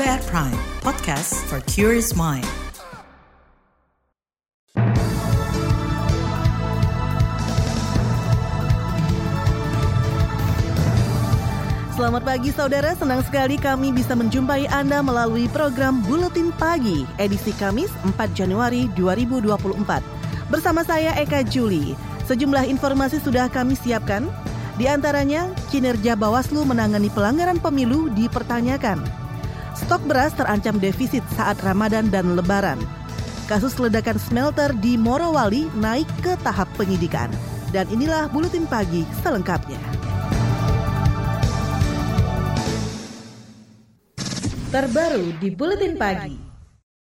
KBR Prime, podcast for curious mind. Selamat pagi saudara, senang sekali kami bisa menjumpai Anda melalui program Buletin Pagi, edisi Kamis 4 Januari 2024. Bersama saya Eka Juli, sejumlah informasi sudah kami siapkan, di antaranya kinerja Bawaslu menangani pelanggaran pemilu dipertanyakan. Stok beras terancam defisit saat Ramadan dan Lebaran. Kasus ledakan smelter di Morowali naik ke tahap penyidikan. Dan inilah Buletin Pagi selengkapnya. Terbaru di Buletin Pagi.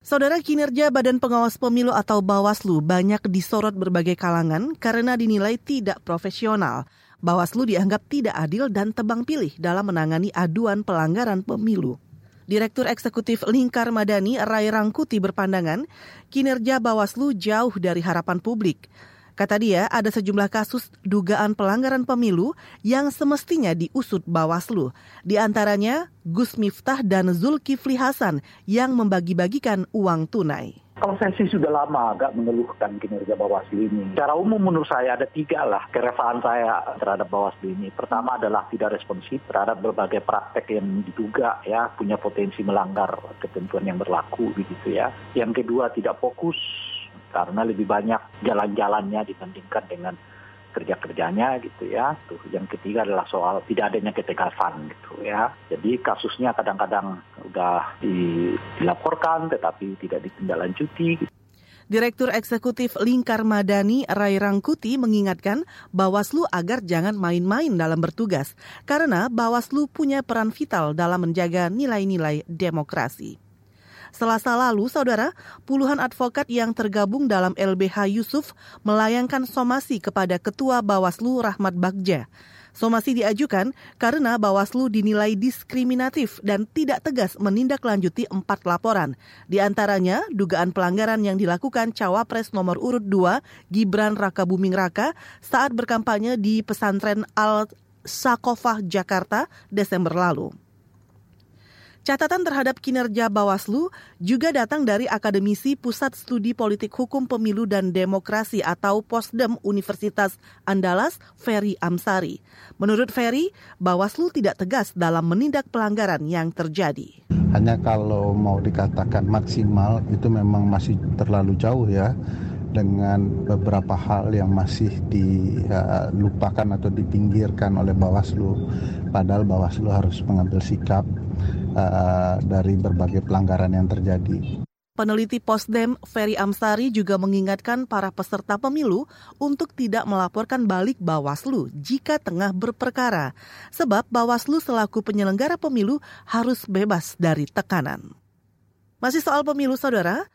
Saudara kinerja Badan Pengawas Pemilu atau Bawaslu banyak disorot berbagai kalangan karena dinilai tidak profesional. Bawaslu dianggap tidak adil dan tebang pilih dalam menangani aduan pelanggaran pemilu. Direktur Eksekutif Lingkar Madani Rai Rangkuti berpandangan kinerja Bawaslu jauh dari harapan publik. Kata dia, ada sejumlah kasus dugaan pelanggaran pemilu yang semestinya diusut Bawaslu. Di antaranya Gus Miftah dan Zulkifli Hasan yang membagi-bagikan uang tunai. Kalau saya sudah lama agak mengeluhkan kinerja Bawaslu ini. Secara umum menurut saya ada tiga lah keresahan saya terhadap Bawaslu ini. Pertama adalah tidak responsif terhadap berbagai praktek yang diduga ya punya potensi melanggar ketentuan yang berlaku begitu ya. Yang kedua tidak fokus karena lebih banyak jalan-jalannya dibandingkan dengan kerja-kerjanya gitu ya. Tuh, yang ketiga adalah soal tidak adanya ketegasan gitu ya. Jadi kasusnya kadang-kadang udah dilaporkan tetapi tidak ditindaklanjuti. Gitu. Direktur Eksekutif Lingkar Madani Rai Rangkuti mengingatkan Bawaslu agar jangan main-main dalam bertugas karena Bawaslu punya peran vital dalam menjaga nilai-nilai demokrasi. Selasa lalu, saudara, puluhan advokat yang tergabung dalam LBH Yusuf melayangkan somasi kepada Ketua Bawaslu Rahmat Bagja. Somasi diajukan karena Bawaslu dinilai diskriminatif dan tidak tegas menindaklanjuti empat laporan. Di antaranya, dugaan pelanggaran yang dilakukan Cawapres nomor urut 2 Gibran Raka Buming Raka saat berkampanye di pesantren Al-Sakofah, Jakarta, Desember lalu. Catatan terhadap kinerja Bawaslu juga datang dari akademisi Pusat Studi Politik Hukum Pemilu dan Demokrasi atau Posdem Universitas Andalas, Ferry Amsari. Menurut Ferry, Bawaslu tidak tegas dalam menindak pelanggaran yang terjadi. Hanya kalau mau dikatakan maksimal itu memang masih terlalu jauh ya dengan beberapa hal yang masih dilupakan atau dipinggirkan oleh Bawaslu. Padahal Bawaslu harus mengambil sikap uh, dari berbagai pelanggaran yang terjadi. Peneliti Posdem Ferry Amsari juga mengingatkan para peserta pemilu untuk tidak melaporkan balik Bawaslu jika tengah berperkara, sebab Bawaslu selaku penyelenggara pemilu harus bebas dari tekanan. Masih soal pemilu, saudara,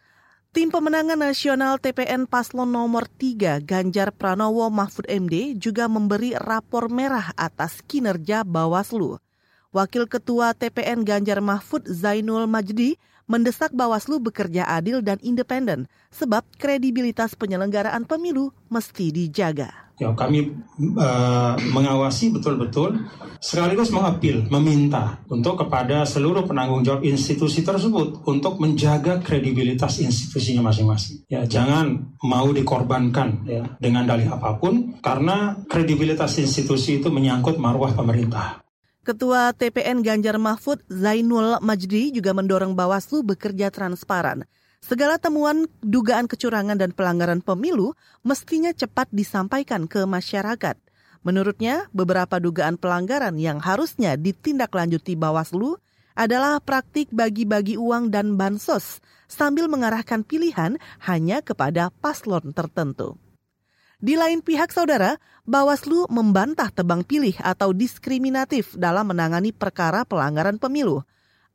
Tim pemenangan nasional TPN Paslon nomor 3 Ganjar Pranowo Mahfud MD juga memberi rapor merah atas kinerja Bawaslu. Wakil Ketua TPN Ganjar Mahfud Zainul Majdi mendesak Bawaslu bekerja adil dan independen sebab kredibilitas penyelenggaraan pemilu mesti dijaga. Ya, kami uh, mengawasi betul-betul sekaligus mengapil, meminta untuk kepada seluruh penanggung jawab institusi tersebut untuk menjaga kredibilitas institusinya masing-masing. Ya, jangan mau dikorbankan ya dengan dalih apa pun karena kredibilitas institusi itu menyangkut marwah pemerintah. Ketua TPN Ganjar Mahfud Zainul Majdi juga mendorong Bawaslu bekerja transparan. Segala temuan dugaan kecurangan dan pelanggaran pemilu mestinya cepat disampaikan ke masyarakat. Menurutnya, beberapa dugaan pelanggaran yang harusnya ditindaklanjuti Bawaslu adalah praktik bagi-bagi uang dan bansos sambil mengarahkan pilihan hanya kepada paslon tertentu. Di lain pihak, saudara, Bawaslu membantah tebang pilih atau diskriminatif dalam menangani perkara pelanggaran pemilu.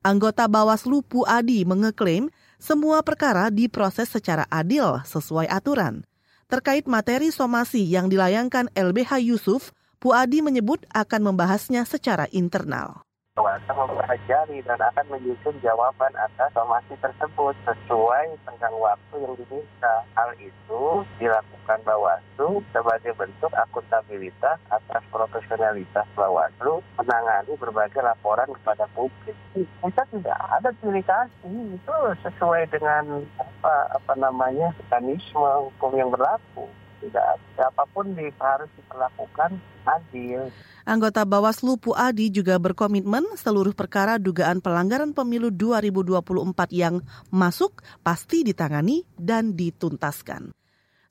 Anggota Bawaslu Puadi mengeklaim semua perkara diproses secara adil sesuai aturan. Terkait materi somasi yang dilayangkan LBH Yusuf, Puadi menyebut akan membahasnya secara internal. Bawaslu mempelajari dan akan menyusun jawaban atas somasi tersebut sesuai tenggang waktu yang diminta. Hal itu dilakukan Bawaslu sebagai bentuk akuntabilitas atas profesionalitas Bawaslu menangani berbagai laporan kepada publik. Kita tidak ada pilih kasih itu sesuai dengan apa apa namanya mekanisme hukum yang berlaku tidak siapa pun di, harus diperlakukan adil. Anggota Bawaslu Puadi juga berkomitmen seluruh perkara dugaan pelanggaran pemilu 2024 yang masuk pasti ditangani dan dituntaskan.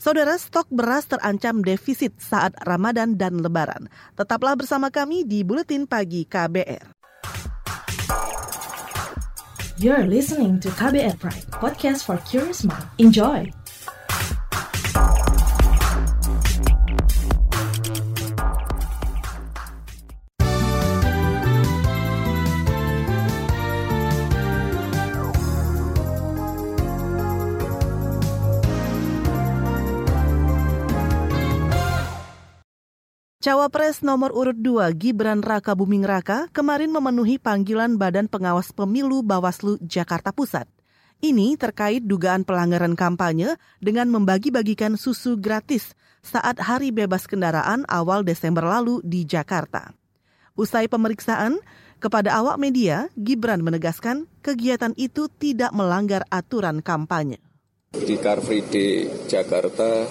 Saudara, stok beras terancam defisit saat Ramadan dan Lebaran. Tetaplah bersama kami di Buletin Pagi KBR. You're listening to KBR Pride, podcast for curious mind. Enjoy! Cawapres nomor urut 2 Gibran Raka Buming Raka kemarin memenuhi panggilan Badan Pengawas Pemilu Bawaslu Jakarta Pusat. Ini terkait dugaan pelanggaran kampanye dengan membagi-bagikan susu gratis saat hari bebas kendaraan awal Desember lalu di Jakarta. Usai pemeriksaan, kepada awak media, Gibran menegaskan kegiatan itu tidak melanggar aturan kampanye. Di Car Free Day Jakarta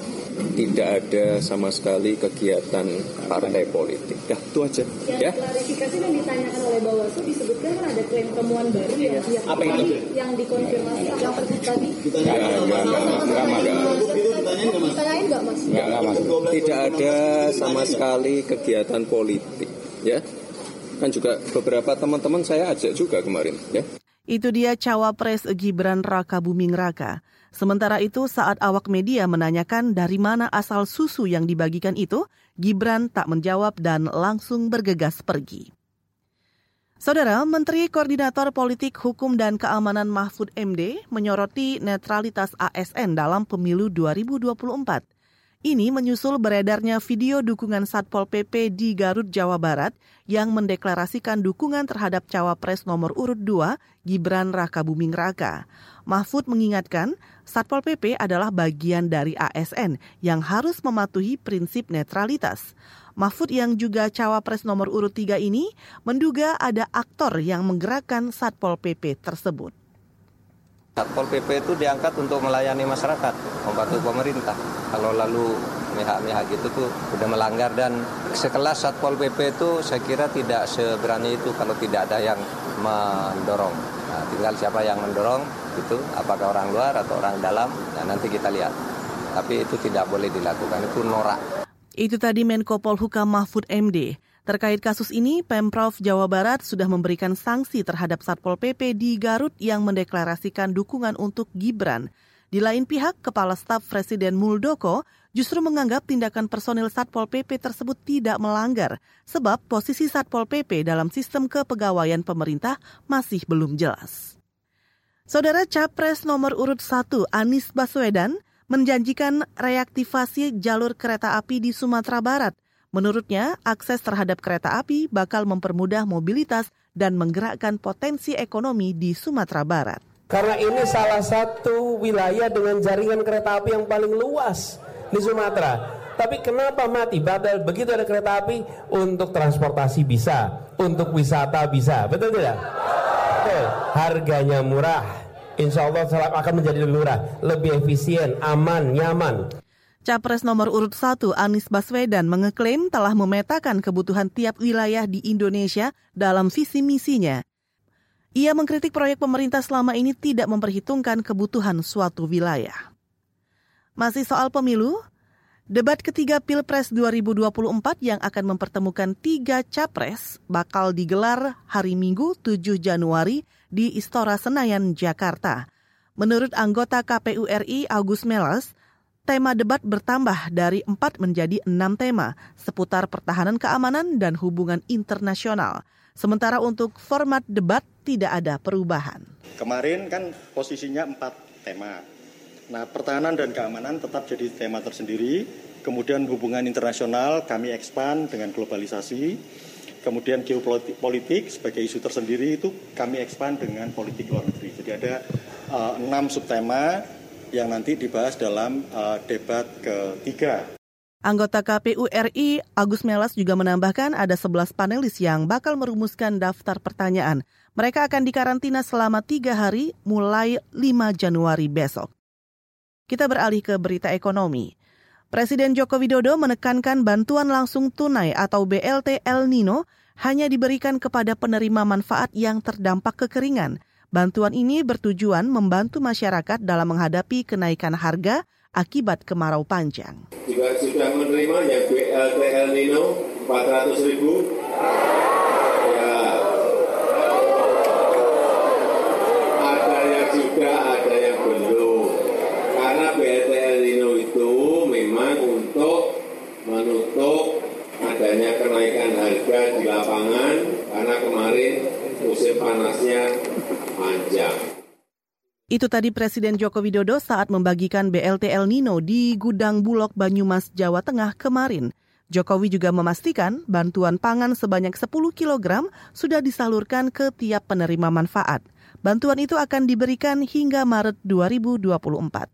tidak ada sama sekali kegiatan partai politik. Ya, itu aja. Ya. Klarifikasi yang ditanyakan oleh Bawaslu disebutkan kan ada klaim temuan baru ya, yang Apa itu? yang dikonfirmasi yang tadi. Enggak, enggak, enggak, enggak, enggak, mas? Enggak, enggak, Mas. Tidak ada sama sekali kegiatan politik, ya. Kan juga beberapa teman-teman saya ajak juga kemarin, ya. Itu dia cawapres Gibran Raka Buming Raka. Sementara itu saat awak media menanyakan dari mana asal susu yang dibagikan itu, Gibran tak menjawab dan langsung bergegas pergi. Saudara, Menteri Koordinator Politik Hukum dan Keamanan Mahfud MD menyoroti netralitas ASN dalam pemilu 2024. Ini menyusul beredarnya video dukungan Satpol PP di Garut, Jawa Barat yang mendeklarasikan dukungan terhadap cawapres nomor urut 2, Gibran Raka Buming Raka. Mahfud mengingatkan, Satpol PP adalah bagian dari ASN yang harus mematuhi prinsip netralitas. Mahfud yang juga cawapres nomor urut 3 ini menduga ada aktor yang menggerakkan Satpol PP tersebut. Satpol PP itu diangkat untuk melayani masyarakat, membantu pemerintah. Kalau lalu pihak-pihak gitu tuh udah melanggar dan sekelas Satpol PP itu saya kira tidak seberani itu kalau tidak ada yang mendorong. Nah, tinggal siapa yang mendorong itu apakah orang luar atau orang dalam, nah nanti kita lihat. Tapi itu tidak boleh dilakukan, itu norak. Itu tadi Menko Polhukam Mahfud MD. Terkait kasus ini, Pemprov Jawa Barat sudah memberikan sanksi terhadap Satpol PP di Garut yang mendeklarasikan dukungan untuk Gibran. Di lain pihak, Kepala Staf Presiden Muldoko justru menganggap tindakan personil Satpol PP tersebut tidak melanggar, sebab posisi Satpol PP dalam sistem kepegawaian pemerintah masih belum jelas. Saudara Capres nomor urut 1 Anies Baswedan menjanjikan reaktivasi jalur kereta api di Sumatera Barat – Menurutnya, akses terhadap kereta api bakal mempermudah mobilitas dan menggerakkan potensi ekonomi di Sumatera Barat. Karena ini salah satu wilayah dengan jaringan kereta api yang paling luas di Sumatera. Tapi kenapa mati? Padahal begitu ada kereta api untuk transportasi bisa, untuk wisata bisa, betul tidak? Betul. Harganya murah, insya Allah akan menjadi lebih murah, lebih efisien, aman, nyaman. Capres nomor urut 1 Anies Baswedan mengeklaim telah memetakan kebutuhan tiap wilayah di Indonesia dalam visi misinya. Ia mengkritik proyek pemerintah selama ini tidak memperhitungkan kebutuhan suatu wilayah. Masih soal pemilu, debat ketiga Pilpres 2024 yang akan mempertemukan tiga capres bakal digelar hari Minggu 7 Januari di Istora Senayan, Jakarta. Menurut anggota KPU RI Agus Melas, tema debat bertambah dari empat menjadi enam tema seputar pertahanan keamanan dan hubungan internasional. Sementara untuk format debat tidak ada perubahan. Kemarin kan posisinya empat tema. Nah, pertahanan dan keamanan tetap jadi tema tersendiri. Kemudian hubungan internasional kami expand dengan globalisasi. kemudian geopolitik sebagai isu tersendiri itu kami expand dengan politik luar negeri. Jadi ada uh, enam subtema yang nanti dibahas dalam uh, debat ketiga. Anggota KPU RI Agus Melas juga menambahkan ada 11 panelis yang bakal merumuskan daftar pertanyaan. Mereka akan dikarantina selama tiga hari mulai 5 Januari besok. Kita beralih ke berita ekonomi. Presiden Joko Widodo menekankan bantuan langsung tunai atau BLT El Nino hanya diberikan kepada penerima manfaat yang terdampak kekeringan. Bantuan ini bertujuan membantu masyarakat dalam menghadapi kenaikan harga akibat kemarau panjang. Juga sudah menerima yang BLT El Nino 400 ribu. Ya. Ada yang juga, ada yang belum. Karena BLT El Nino itu memang untuk menutup adanya kenaikan harga di lapangan karena kemarin musim panasnya panjang. Itu tadi Presiden Joko Widodo saat membagikan BLT El Nino di Gudang Bulog Banyumas, Jawa Tengah kemarin. Jokowi juga memastikan bantuan pangan sebanyak 10 kg sudah disalurkan ke tiap penerima manfaat. Bantuan itu akan diberikan hingga Maret 2024.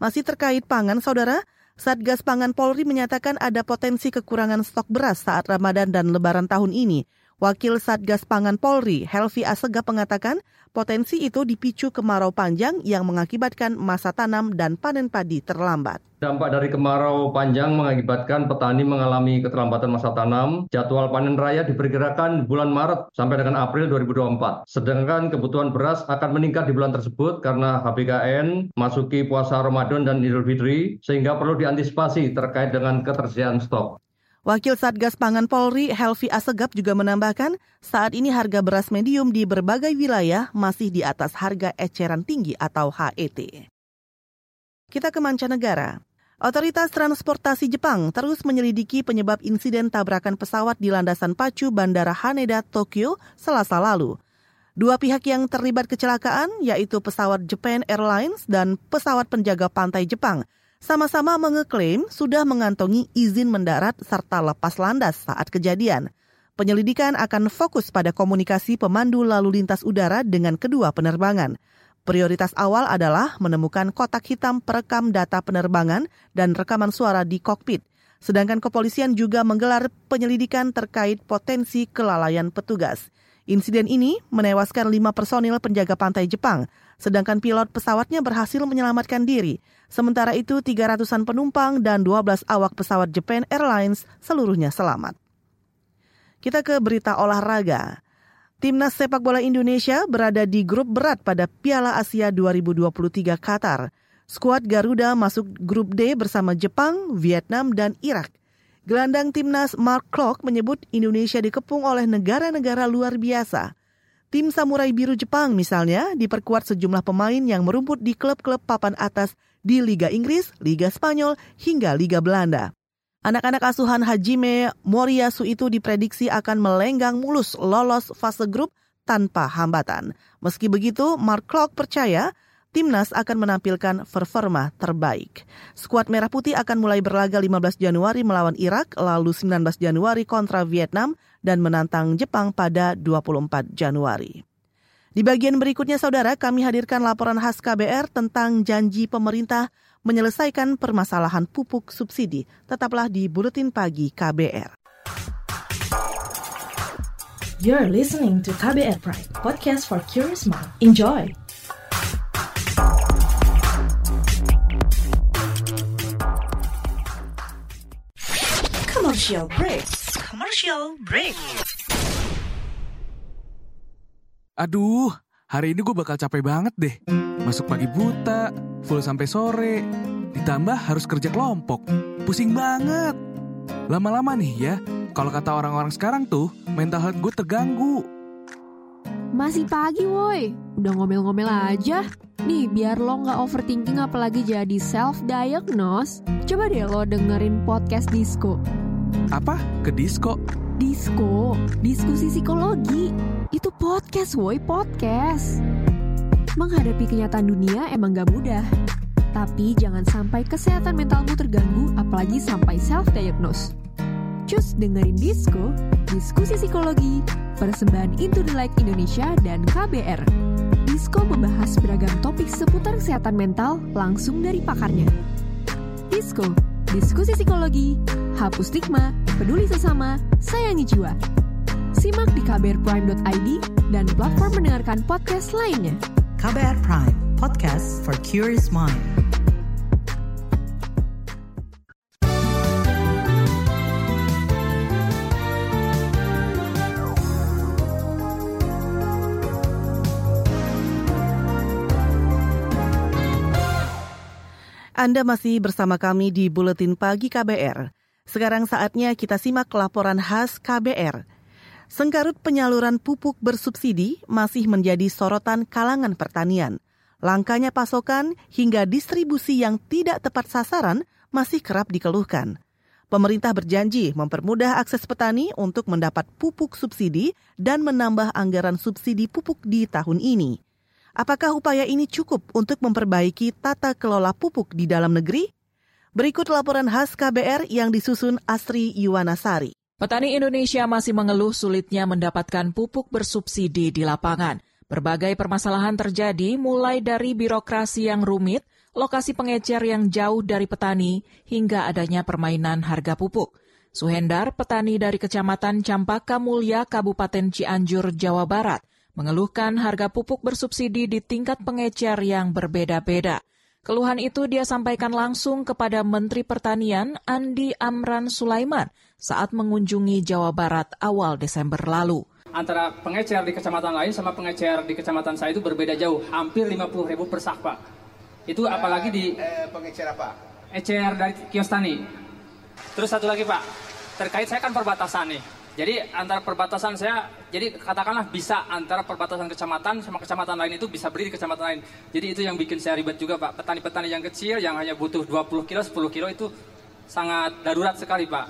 Masih terkait pangan, Saudara, Satgas Pangan Polri menyatakan ada potensi kekurangan stok beras saat Ramadan dan Lebaran tahun ini. Wakil Satgas Pangan Polri, Helvi Asegap mengatakan potensi itu dipicu kemarau panjang yang mengakibatkan masa tanam dan panen padi terlambat. Dampak dari kemarau panjang mengakibatkan petani mengalami keterlambatan masa tanam. Jadwal panen raya diperkirakan bulan Maret sampai dengan April 2024. Sedangkan kebutuhan beras akan meningkat di bulan tersebut karena HBKN masuki puasa Ramadan dan Idul Fitri sehingga perlu diantisipasi terkait dengan ketersediaan stok. Wakil Satgas Pangan Polri Helvi Asegap juga menambahkan, saat ini harga beras medium di berbagai wilayah masih di atas harga eceran tinggi atau HET. Kita ke mancanegara. Otoritas Transportasi Jepang terus menyelidiki penyebab insiden tabrakan pesawat di landasan pacu Bandara Haneda, Tokyo, selasa lalu. Dua pihak yang terlibat kecelakaan, yaitu pesawat Japan Airlines dan pesawat penjaga pantai Jepang, sama-sama mengeklaim sudah mengantongi izin mendarat serta lepas landas saat kejadian. Penyelidikan akan fokus pada komunikasi pemandu lalu lintas udara dengan kedua penerbangan. Prioritas awal adalah menemukan kotak hitam perekam data penerbangan dan rekaman suara di kokpit. Sedangkan kepolisian juga menggelar penyelidikan terkait potensi kelalaian petugas. Insiden ini menewaskan lima personil penjaga pantai Jepang, sedangkan pilot pesawatnya berhasil menyelamatkan diri. Sementara itu, 300-an penumpang dan 12 awak pesawat Japan Airlines seluruhnya selamat. Kita ke berita olahraga. Timnas sepak bola Indonesia berada di grup berat pada Piala Asia 2023 Qatar. Skuad Garuda masuk grup D bersama Jepang, Vietnam, dan Irak. Gelandang timnas Mark Klok menyebut Indonesia dikepung oleh negara-negara luar biasa. Tim Samurai Biru Jepang misalnya diperkuat sejumlah pemain yang merumput di klub-klub papan atas di Liga Inggris, Liga Spanyol, hingga Liga Belanda. Anak-anak asuhan Hajime Moriyasu itu diprediksi akan melenggang mulus lolos fase grup tanpa hambatan. Meski begitu, Mark Clark percaya timnas akan menampilkan performa terbaik. Skuad Merah Putih akan mulai berlaga 15 Januari melawan Irak, lalu 19 Januari kontra Vietnam, dan menantang Jepang pada 24 Januari. Di bagian berikutnya, saudara, kami hadirkan laporan khas KBR tentang janji pemerintah menyelesaikan permasalahan pupuk subsidi. Tetaplah di Buletin Pagi KBR. You're listening to KBR Pride, podcast for curious mind. Enjoy! Commercial break. Commercial break. Aduh, hari ini gue bakal capek banget deh. Masuk pagi buta, full sampai sore, ditambah harus kerja kelompok. Pusing banget. Lama-lama nih ya, kalau kata orang-orang sekarang tuh, mental health gue terganggu. Masih pagi woi, udah ngomel-ngomel aja. Nih, biar lo nggak overthinking apalagi jadi self-diagnose, coba deh lo dengerin podcast Disco. Apa? Ke disco? Disco, diskusi psikologi. Itu podcast woi, podcast. Menghadapi kenyataan dunia emang gak mudah. Tapi jangan sampai kesehatan mentalmu terganggu, apalagi sampai self-diagnose. Cus dengerin Disko, diskusi psikologi, persembahan Into the Light Indonesia dan KBR. Disko membahas beragam topik seputar kesehatan mental langsung dari pakarnya. Disko, diskusi psikologi, hapus stigma, peduli sesama, sayangi jiwa. Simak di kbrprime.id dan platform mendengarkan podcast lainnya. KBR Prime, podcast for curious mind. Anda masih bersama kami di Buletin Pagi KBR. Sekarang saatnya kita simak laporan khas KBR. Sengkarut penyaluran pupuk bersubsidi masih menjadi sorotan kalangan pertanian. Langkanya pasokan hingga distribusi yang tidak tepat sasaran masih kerap dikeluhkan. Pemerintah berjanji mempermudah akses petani untuk mendapat pupuk subsidi dan menambah anggaran subsidi pupuk di tahun ini. Apakah upaya ini cukup untuk memperbaiki tata kelola pupuk di dalam negeri? Berikut laporan khas KBR yang disusun Asri Yuwanasari. Petani Indonesia masih mengeluh sulitnya mendapatkan pupuk bersubsidi di lapangan. Berbagai permasalahan terjadi mulai dari birokrasi yang rumit, lokasi pengecer yang jauh dari petani, hingga adanya permainan harga pupuk. Suhendar, petani dari Kecamatan Campaka Mulya, Kabupaten Cianjur, Jawa Barat, mengeluhkan harga pupuk bersubsidi di tingkat pengecer yang berbeda-beda. Keluhan itu dia sampaikan langsung kepada Menteri Pertanian Andi Amran Sulaiman saat mengunjungi Jawa Barat awal Desember lalu. Antara pengecer di kecamatan lain sama pengecer di kecamatan saya itu berbeda jauh, hampir 50 ribu per sak, Pak. Itu apalagi di... Eh, pengecer apa? Ecer dari kios tani. Terus satu lagi, Pak. Terkait saya kan perbatasan nih. Jadi antara perbatasan saya, jadi katakanlah bisa antara perbatasan kecamatan sama kecamatan lain itu bisa beri di kecamatan lain. Jadi itu yang bikin saya ribet juga Pak. Petani-petani yang kecil yang hanya butuh 20 kilo, 10 kilo itu sangat darurat sekali Pak.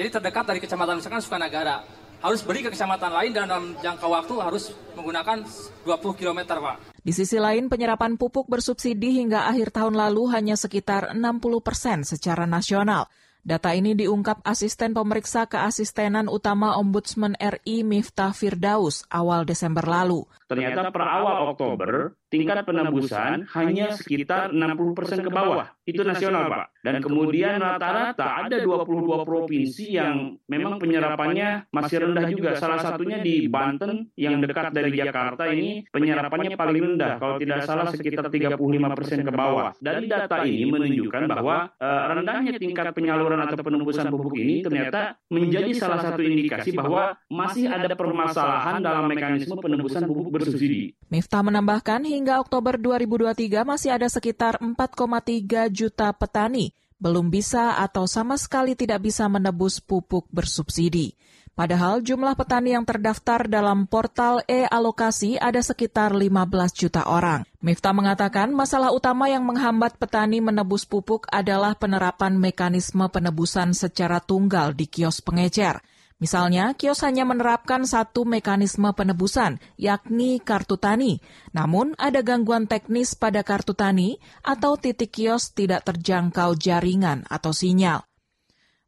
Jadi terdekat dari kecamatan misalkan Sukanagara. Harus beri ke kecamatan lain dan dalam jangka waktu harus menggunakan 20 km Pak. Di sisi lain, penyerapan pupuk bersubsidi hingga akhir tahun lalu hanya sekitar 60 persen secara nasional. Data ini diungkap asisten pemeriksa keasistenan utama Ombudsman RI Miftah Firdaus awal Desember lalu. Ternyata per awal Oktober, tingkat penembusan hanya sekitar 60 persen ke bawah. Itu nasional, Pak. Dan kemudian rata-rata ada 22 provinsi yang memang penyerapannya masih rendah juga. Salah satunya di Banten yang dekat dari Jakarta ini penyerapannya paling rendah. Kalau tidak salah sekitar 35 persen ke bawah. Dari data ini menunjukkan bahwa uh, rendahnya tingkat penyaluran atau penembusan pupuk ini ternyata menjadi salah satu indikasi bahwa masih ada permasalahan dalam mekanisme penembusan pupuk bersubsidi. Miftah menambahkan hingga Oktober 2023 masih ada sekitar 4,3 juta petani belum bisa atau sama sekali tidak bisa menebus pupuk bersubsidi. Padahal jumlah petani yang terdaftar dalam portal e-alokasi ada sekitar 15 juta orang. Miftah mengatakan masalah utama yang menghambat petani menebus pupuk adalah penerapan mekanisme penebusan secara tunggal di kios pengecer. Misalnya, kios hanya menerapkan satu mekanisme penebusan, yakni kartu tani. Namun, ada gangguan teknis pada kartu tani atau titik kios tidak terjangkau jaringan atau sinyal.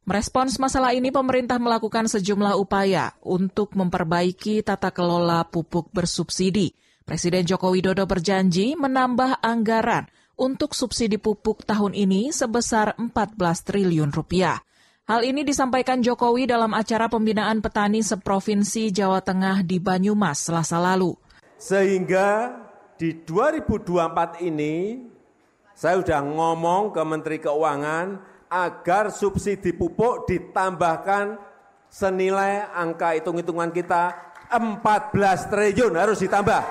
Merespons masalah ini, pemerintah melakukan sejumlah upaya untuk memperbaiki tata kelola pupuk bersubsidi. Presiden Joko Widodo berjanji menambah anggaran untuk subsidi pupuk tahun ini sebesar 14 triliun rupiah. Hal ini disampaikan Jokowi dalam acara pembinaan petani seprovinsi Jawa Tengah di Banyumas selasa lalu. Sehingga di 2024 ini saya sudah ngomong ke Menteri Keuangan agar subsidi pupuk ditambahkan senilai angka hitung-hitungan kita 14 triliun harus ditambah.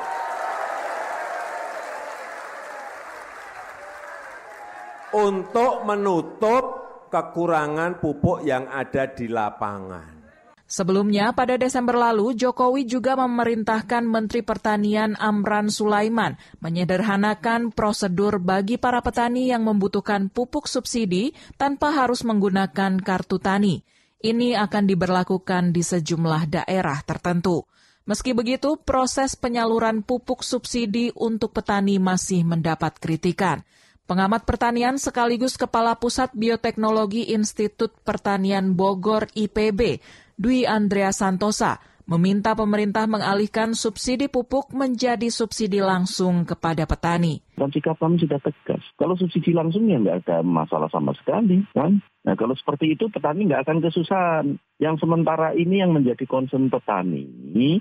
Untuk menutup kekurangan pupuk yang ada di lapangan. Sebelumnya, pada Desember lalu, Jokowi juga memerintahkan Menteri Pertanian Amran Sulaiman menyederhanakan prosedur bagi para petani yang membutuhkan pupuk subsidi tanpa harus menggunakan kartu tani. Ini akan diberlakukan di sejumlah daerah tertentu. Meski begitu, proses penyaluran pupuk subsidi untuk petani masih mendapat kritikan. Pengamat pertanian sekaligus Kepala Pusat Bioteknologi Institut Pertanian Bogor IPB, Dwi Andrea Santosa, meminta pemerintah mengalihkan subsidi pupuk menjadi subsidi langsung kepada petani. Dan sikap kami sudah tegas. Kalau subsidi langsung ya nggak ada masalah sama sekali. kan? Nah kalau seperti itu petani nggak akan kesusahan. Yang sementara ini yang menjadi concern petani,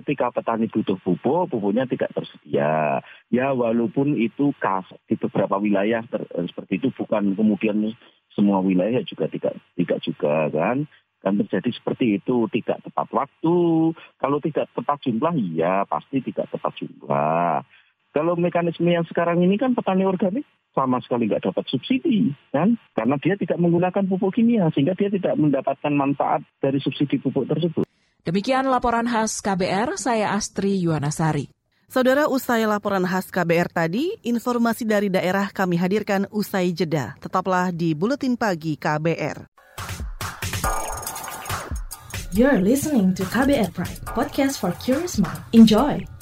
ketika petani butuh pupuk, pupuknya tidak tersedia. Ya walaupun itu kas di beberapa wilayah ter, seperti itu bukan kemudian semua wilayah juga tidak tidak juga kan dan terjadi seperti itu tidak tepat waktu. Kalau tidak tepat jumlah, ya pasti tidak tepat jumlah. Kalau mekanisme yang sekarang ini kan petani organik sama sekali nggak dapat subsidi, kan? Karena dia tidak menggunakan pupuk kimia, sehingga dia tidak mendapatkan manfaat dari subsidi pupuk tersebut. Demikian laporan khas KBR, saya Astri Yuwanasari. Saudara usai laporan khas KBR tadi, informasi dari daerah kami hadirkan usai jeda. Tetaplah di Buletin Pagi KBR. You're listening to KBR Pride, podcast for curious mind. Enjoy!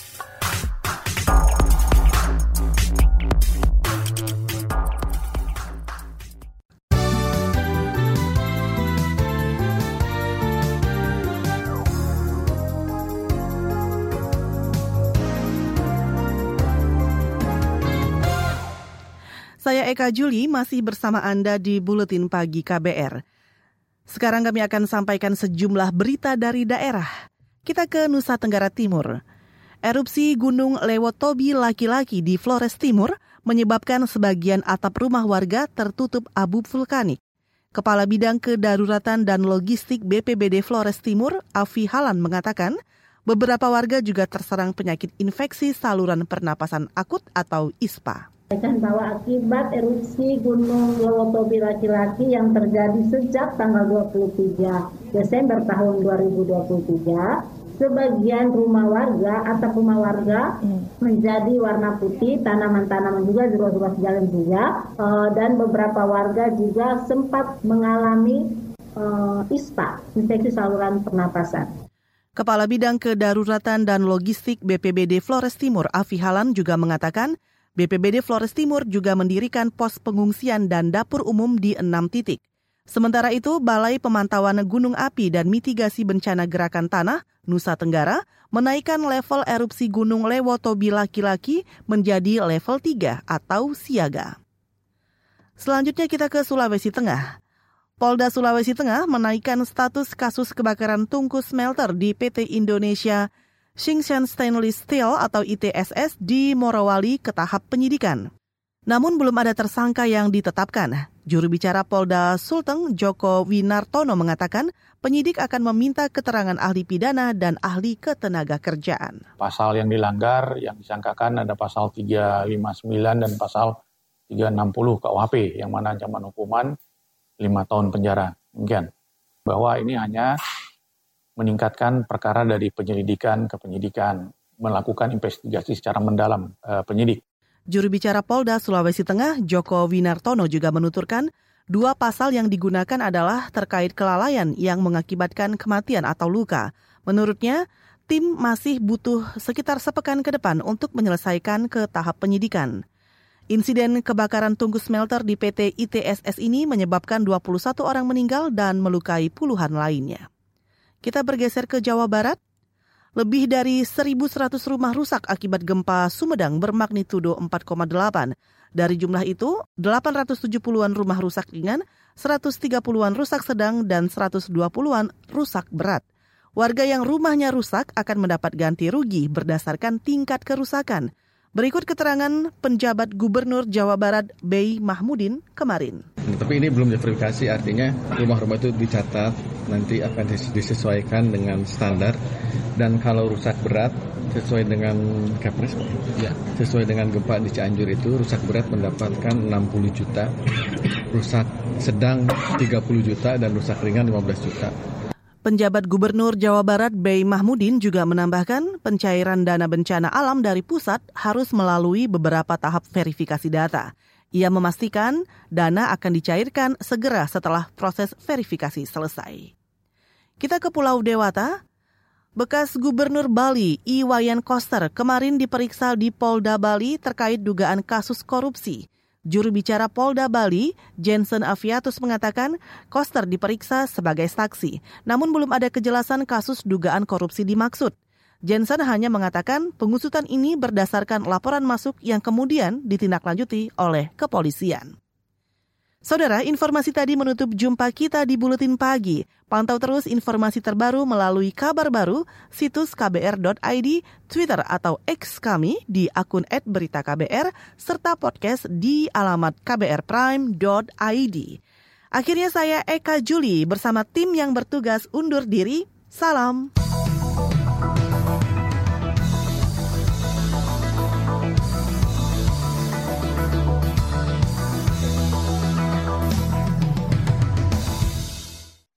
Saya Eka Juli masih bersama Anda di Buletin Pagi KBR. Sekarang kami akan sampaikan sejumlah berita dari daerah. Kita ke Nusa Tenggara Timur. Erupsi Gunung Lewotobi laki-laki di Flores Timur menyebabkan sebagian atap rumah warga tertutup abu vulkanik. Kepala Bidang Kedaruratan dan Logistik BPBD Flores Timur, Afi Halan mengatakan, beberapa warga juga terserang penyakit infeksi saluran pernapasan akut atau ISPA bahwa akibat erupsi Gunung Lewotobi laki-laki yang terjadi sejak tanggal 23 Desember tahun 2023, sebagian rumah warga atap rumah warga menjadi warna putih, tanaman-tanaman juga ruas-ruas jalan juga, uh, dan beberapa warga juga sempat mengalami uh, ISPA, infeksi saluran pernapasan. Kepala Bidang Kedaruratan dan Logistik BPBD Flores Timur, Afi Halan juga mengatakan, BPBD Flores Timur juga mendirikan pos pengungsian dan dapur umum di enam titik. Sementara itu, Balai Pemantauan Gunung Api dan Mitigasi Bencana Gerakan Tanah, Nusa Tenggara, menaikkan level erupsi Gunung Lewotobi laki-laki menjadi level 3 atau siaga. Selanjutnya kita ke Sulawesi Tengah. Polda Sulawesi Tengah menaikkan status kasus kebakaran tungku smelter di PT Indonesia Xingshan Stainless Steel atau ITSS di Morowali ke tahap penyidikan. Namun belum ada tersangka yang ditetapkan. Juru bicara Polda Sulteng Joko Winartono mengatakan penyidik akan meminta keterangan ahli pidana dan ahli ketenaga kerjaan. Pasal yang dilanggar yang disangkakan ada pasal 359 dan pasal 360 KUHP yang mana ancaman hukuman 5 tahun penjara. Demikian. Bahwa ini hanya meningkatkan perkara dari penyelidikan ke penyidikan, melakukan investigasi secara mendalam uh, penyidik. Juru bicara Polda Sulawesi Tengah, Joko Winartono juga menuturkan, dua pasal yang digunakan adalah terkait kelalaian yang mengakibatkan kematian atau luka. Menurutnya, tim masih butuh sekitar sepekan ke depan untuk menyelesaikan ke tahap penyidikan. Insiden kebakaran tunggu smelter di PT ITSS ini menyebabkan 21 orang meninggal dan melukai puluhan lainnya. Kita bergeser ke Jawa Barat. Lebih dari 1.100 rumah rusak akibat gempa Sumedang bermagnitudo 4,8. Dari jumlah itu, 870-an rumah rusak ringan, 130-an rusak sedang, dan 120-an rusak berat. Warga yang rumahnya rusak akan mendapat ganti rugi berdasarkan tingkat kerusakan. Berikut keterangan penjabat Gubernur Jawa Barat Bey Mahmudin kemarin. Tapi ini belum diverifikasi, artinya rumah-rumah itu dicatat, nanti akan disesuaikan dengan standar. Dan kalau rusak berat, sesuai dengan Kepres, ya, sesuai dengan gempa di Cianjur itu, rusak berat mendapatkan 60 juta, rusak sedang 30 juta, dan rusak ringan 15 juta. Penjabat Gubernur Jawa Barat Bey Mahmudin juga menambahkan pencairan dana bencana alam dari pusat harus melalui beberapa tahap verifikasi data. Ia memastikan dana akan dicairkan segera setelah proses verifikasi selesai. Kita ke Pulau Dewata. Bekas Gubernur Bali, Iwayan Koster, kemarin diperiksa di Polda Bali terkait dugaan kasus korupsi. Juru bicara Polda Bali, Jensen Aviatus mengatakan Koster diperiksa sebagai saksi, namun belum ada kejelasan kasus dugaan korupsi dimaksud. Jensen hanya mengatakan pengusutan ini berdasarkan laporan masuk yang kemudian ditindaklanjuti oleh kepolisian. Saudara, informasi tadi menutup jumpa kita di Buletin Pagi. Pantau terus informasi terbaru melalui kabar baru, situs kbr.id, Twitter atau X kami di akun @beritaKBR, serta podcast di alamat kbrprime.id. Akhirnya saya Eka Juli bersama tim yang bertugas undur diri. Salam.